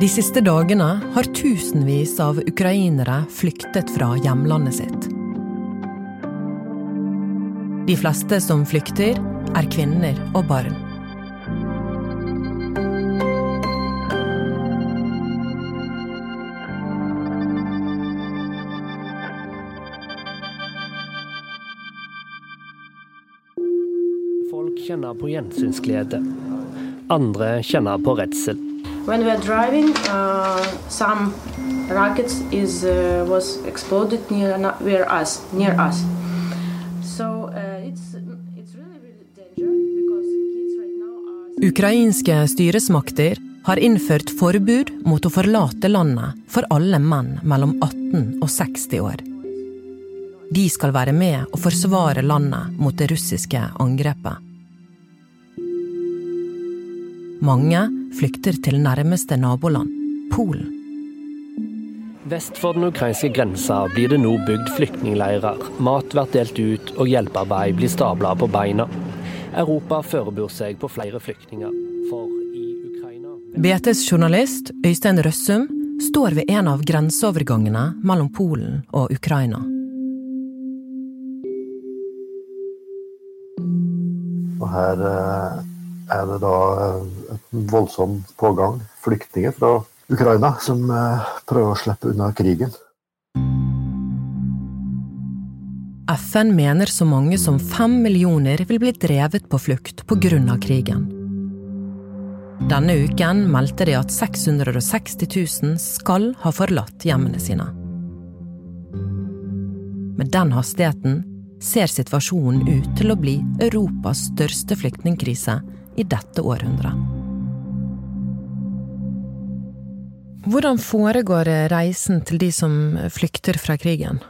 De siste dagene har tusenvis av ukrainere flyktet fra hjemlandet sitt. De fleste som flykter, er kvinner og barn. Folk kjenner på gjensynsglede. Andre kjenner på redsel. When we are driving, uh, some rockets is uh, was exploded near near us, near us. So uh, it's it's really really dangerous because kids right now are. Ukrainske styresmakter har innført forbud mot å forlate landet for alle menn mellom 18 og 60 år. De skal være med og forsvare landet mot det russiske angrepet. Mange flykter til nærmeste naboland, Polen. Vest for den ukrainske grensa blir det nå bygd flyktningleirer. Mat blir delt ut, og hjelpearbeid blir stabla på beina. Europa forbereder seg på flere flyktninger. For i Ukraina BTs journalist Øystein Røssum står ved en av grenseovergangene mellom Polen og Ukraina. Og her eh, er det da et en voldsom pågang. Flyktninger fra Ukraina som eh, prøver å slippe unna krigen. FN mener så mange som fem millioner vil bli drevet på flukt pga. krigen. Denne uken meldte de at 660 000 skal ha forlatt hjemmene sine. Med den hastigheten ser situasjonen ut til å bli Europas største flyktningkrise i dette århundret. Hvordan foregår reisen til de som flykter fra krigen?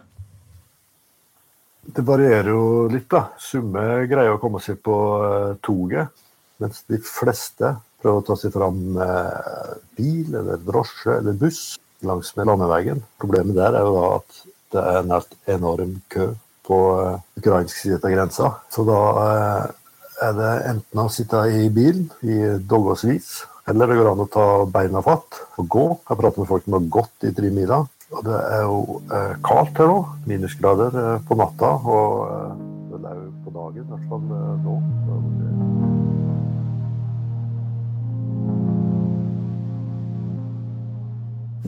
Det varierer jo litt, da. Summe greier å komme seg på eh, toget, mens de fleste prøver å ta seg fram med bil eller drosje eller buss langs med landeveien. Problemet der er jo da at det er helt enorm kø på eh, ukrainsk side av grensa. Så da eh, er det enten å sitte i bilen i dagevis, eller det går an å ta beina fatt og gå. Jeg har pratet med folk som har gått i tre miler. Og det er jo eh, kaldt her nå. Minusgrader eh, på natta. Og eh, det er jo på dagen, i hvert fall eh, nå.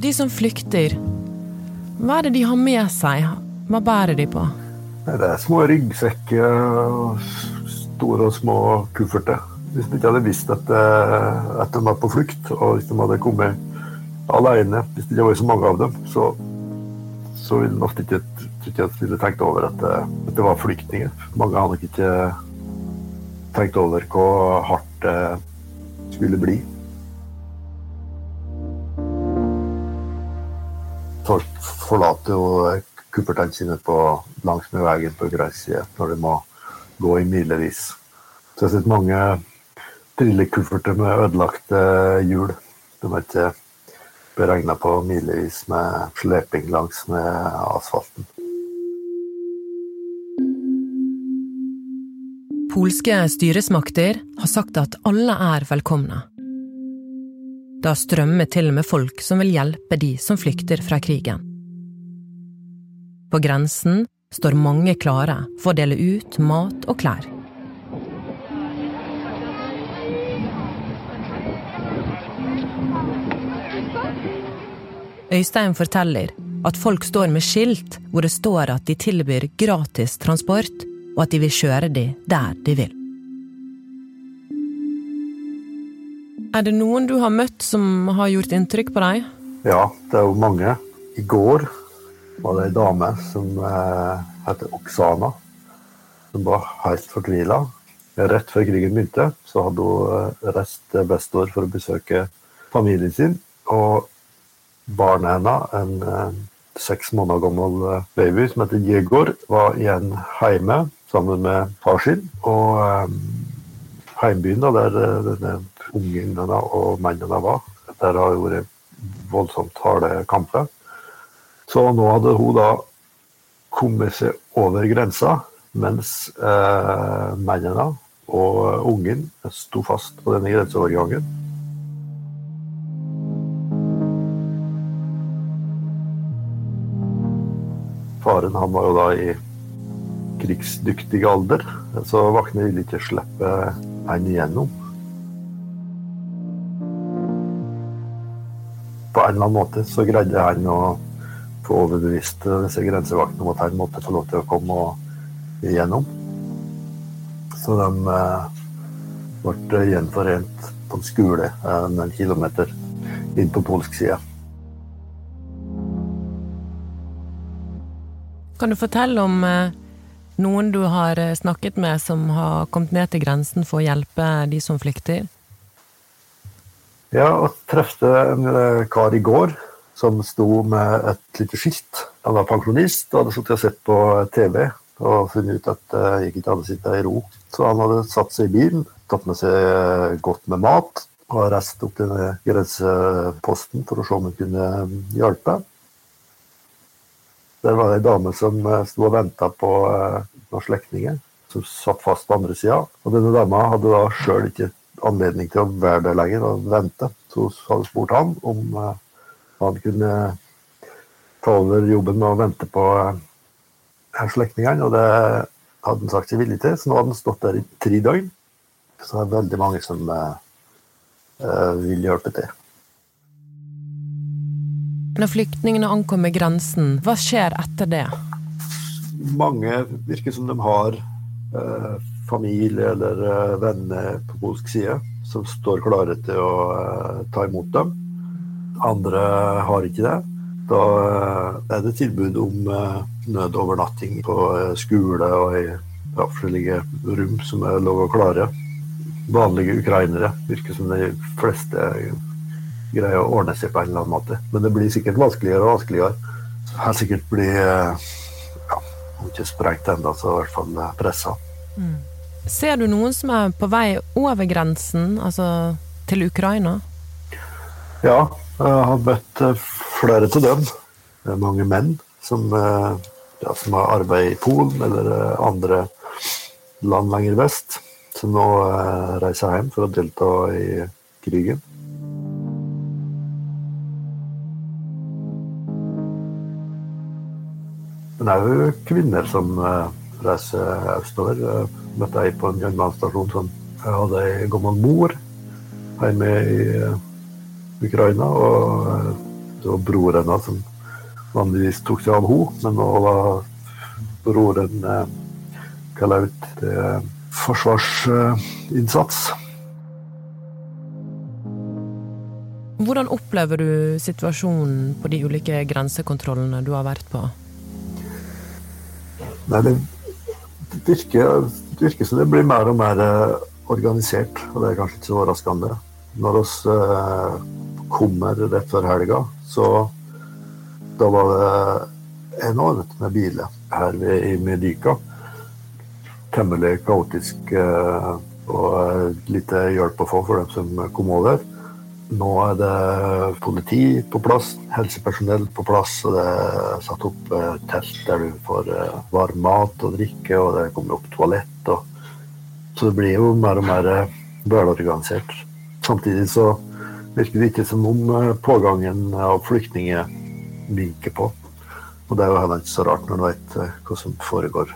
De som flykter, hva er det de har med seg? Hva bærer de på? Det er små ryggsekker store og små kufferter. Hvis de ikke hadde visst at, eh, at de var på flukt, og hvis de hadde kommet alene, hvis det ikke var så mange av dem, så, så ville de ofte ikke ikke ville tenkt over at, eh, at det var flyktninger. Mange hadde nok ikke tenkt over hvor hardt det skulle bli. Folk forlater jo kuffertene sine på, langs med veien på ukrainsk side når de må gå i milevis. Så jeg har sett mange trillekufferter med ødelagte hjul. De er ikke beregna på milevis med sleping langs med asfalten. Polske styresmakter har sagt at alle er velkomne. Da strømmer til med folk som vil hjelpe de som flykter fra krigen. På grensen står mange klare for å dele ut mat og klær. Øystein forteller at folk står med skilt hvor det står at de tilbyr gratis transport, og at de vil kjøre de der de vil. Er det noen du har møtt som har gjort inntrykk på deg? Ja, det er jo mange. I går var det ei dame som eh, heter Oksana, som var helt fortvila. Rett før krigen begynte, så hadde hun eh, reist til Bestor for å besøke familien sin. Og barnet hennes, en eh, seks måneder gammel eh, baby som heter Jegor, var igjen hjemme sammen med far sin. Og eh, heimbyen, da, der denne ungen og mannen hennes var, der har det vært voldsomt harde kamper. Så nå hadde hun da kommet seg over grensa, mens eh, mennene og eh, ungen sto fast på denne grenseovergangen. Faren han var jo da i krigsdyktig alder, så vaktene ville ikke slippe han igjennom. På en eller annen måte så greide han å få overbevist disse grensevaktene om at han måtte få lov til å komme igjennom. Så de eh, ble gjenforent på en skole en kilometer inn på polsk side. Kan du fortelle om eh, noen du har eh, snakket med som har kommet ned til grensen for å hjelpe de som flykter? Ja, jeg traff en eh, kar i går som sto med et lite skilt. Han var pensjonist og hadde sittet og sett på TV og funnet ut at det gikk ikke an å sitte i ro. Så han hadde satt seg i bilen, tatt med seg godt med mat og reist opp til grenseposten for å se om han kunne hjelpe. Der var det ei dame som eh, sto og venta på eh, noen slektninger som satt fast på andre sida. Og denne dama hadde da sjøl ikke anledning til å være der lenger og vente. Så hun hadde spurt han om eh, han kunne ta over jobben med å vente på slektningene, og det hadde han sagt seg villig til. Så nå hadde han stått der i tre døgn. Så det er veldig mange som uh, vil hjelpe til. Når flyktningene ankommer grensen, hva skjer etter det? Mange virker som de har eh, familie eller eh, venner på polsk side som står klare til å eh, ta imot dem. Andre har ikke det. Da eh, er det tilbud om eh, nødovernatting på eh, skole og i forskjellige rom som er lov å klare. Vanlige ukrainere virker som de fleste greier å ordne seg på en eller annen måte. Men det blir sikkert vanskeligere og vanskeligere. Her sikkert blir ja, om ikke sprengt ennå, så i hvert fall pressa. Mm. Ser du noen som er på vei over grensen, altså til Ukraina? Ja, jeg har møtt eh, flere av dem. Det er mange menn som, ja, som har arbeid i Polen eller andre land lenger vest, som nå reiser hjem for å delta i krigen. Men òg kvinner som reiser østover. Jeg møtte ei på en jernbanestasjon som hadde ei gammel mor hjemme i Ukraina. Og det var broren hennes som vanligvis tok seg av henne, men nå var broren uh, kalla ut til forsvarsinnsats. Hvordan opplever du situasjonen på de ulike grensekontrollene du har vært på? Nei, det virker, det virker som det blir mer og mer eh, organisert, og det er kanskje ikke så overraskende. Når oss eh, kommer rett før helga, så da var det enormt med biler her i Medyka. Temmelig kaotisk eh, og lite hjelp å få for dem som kom over. Nå er det politi på plass, helsepersonell på plass, og det er satt opp eh, telt der du får eh, varm mat og drikke, og det kommer opp toalett. Og, så det blir jo mer og mer eh, velorganisert. Samtidig så virker det ikke som om pågangen av flyktninger viker på. Og det er jo heller ikke så rart når du vet hva som foregår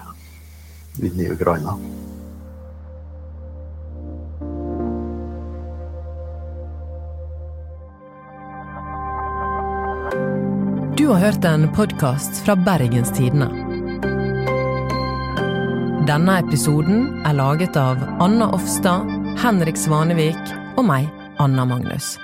inne i Ukraina. Du har hørt en podkast fra Bergens Tidende. Denne episoden er laget av Anna Offstad, Henrik Svanevik og meg, Anna Magnus.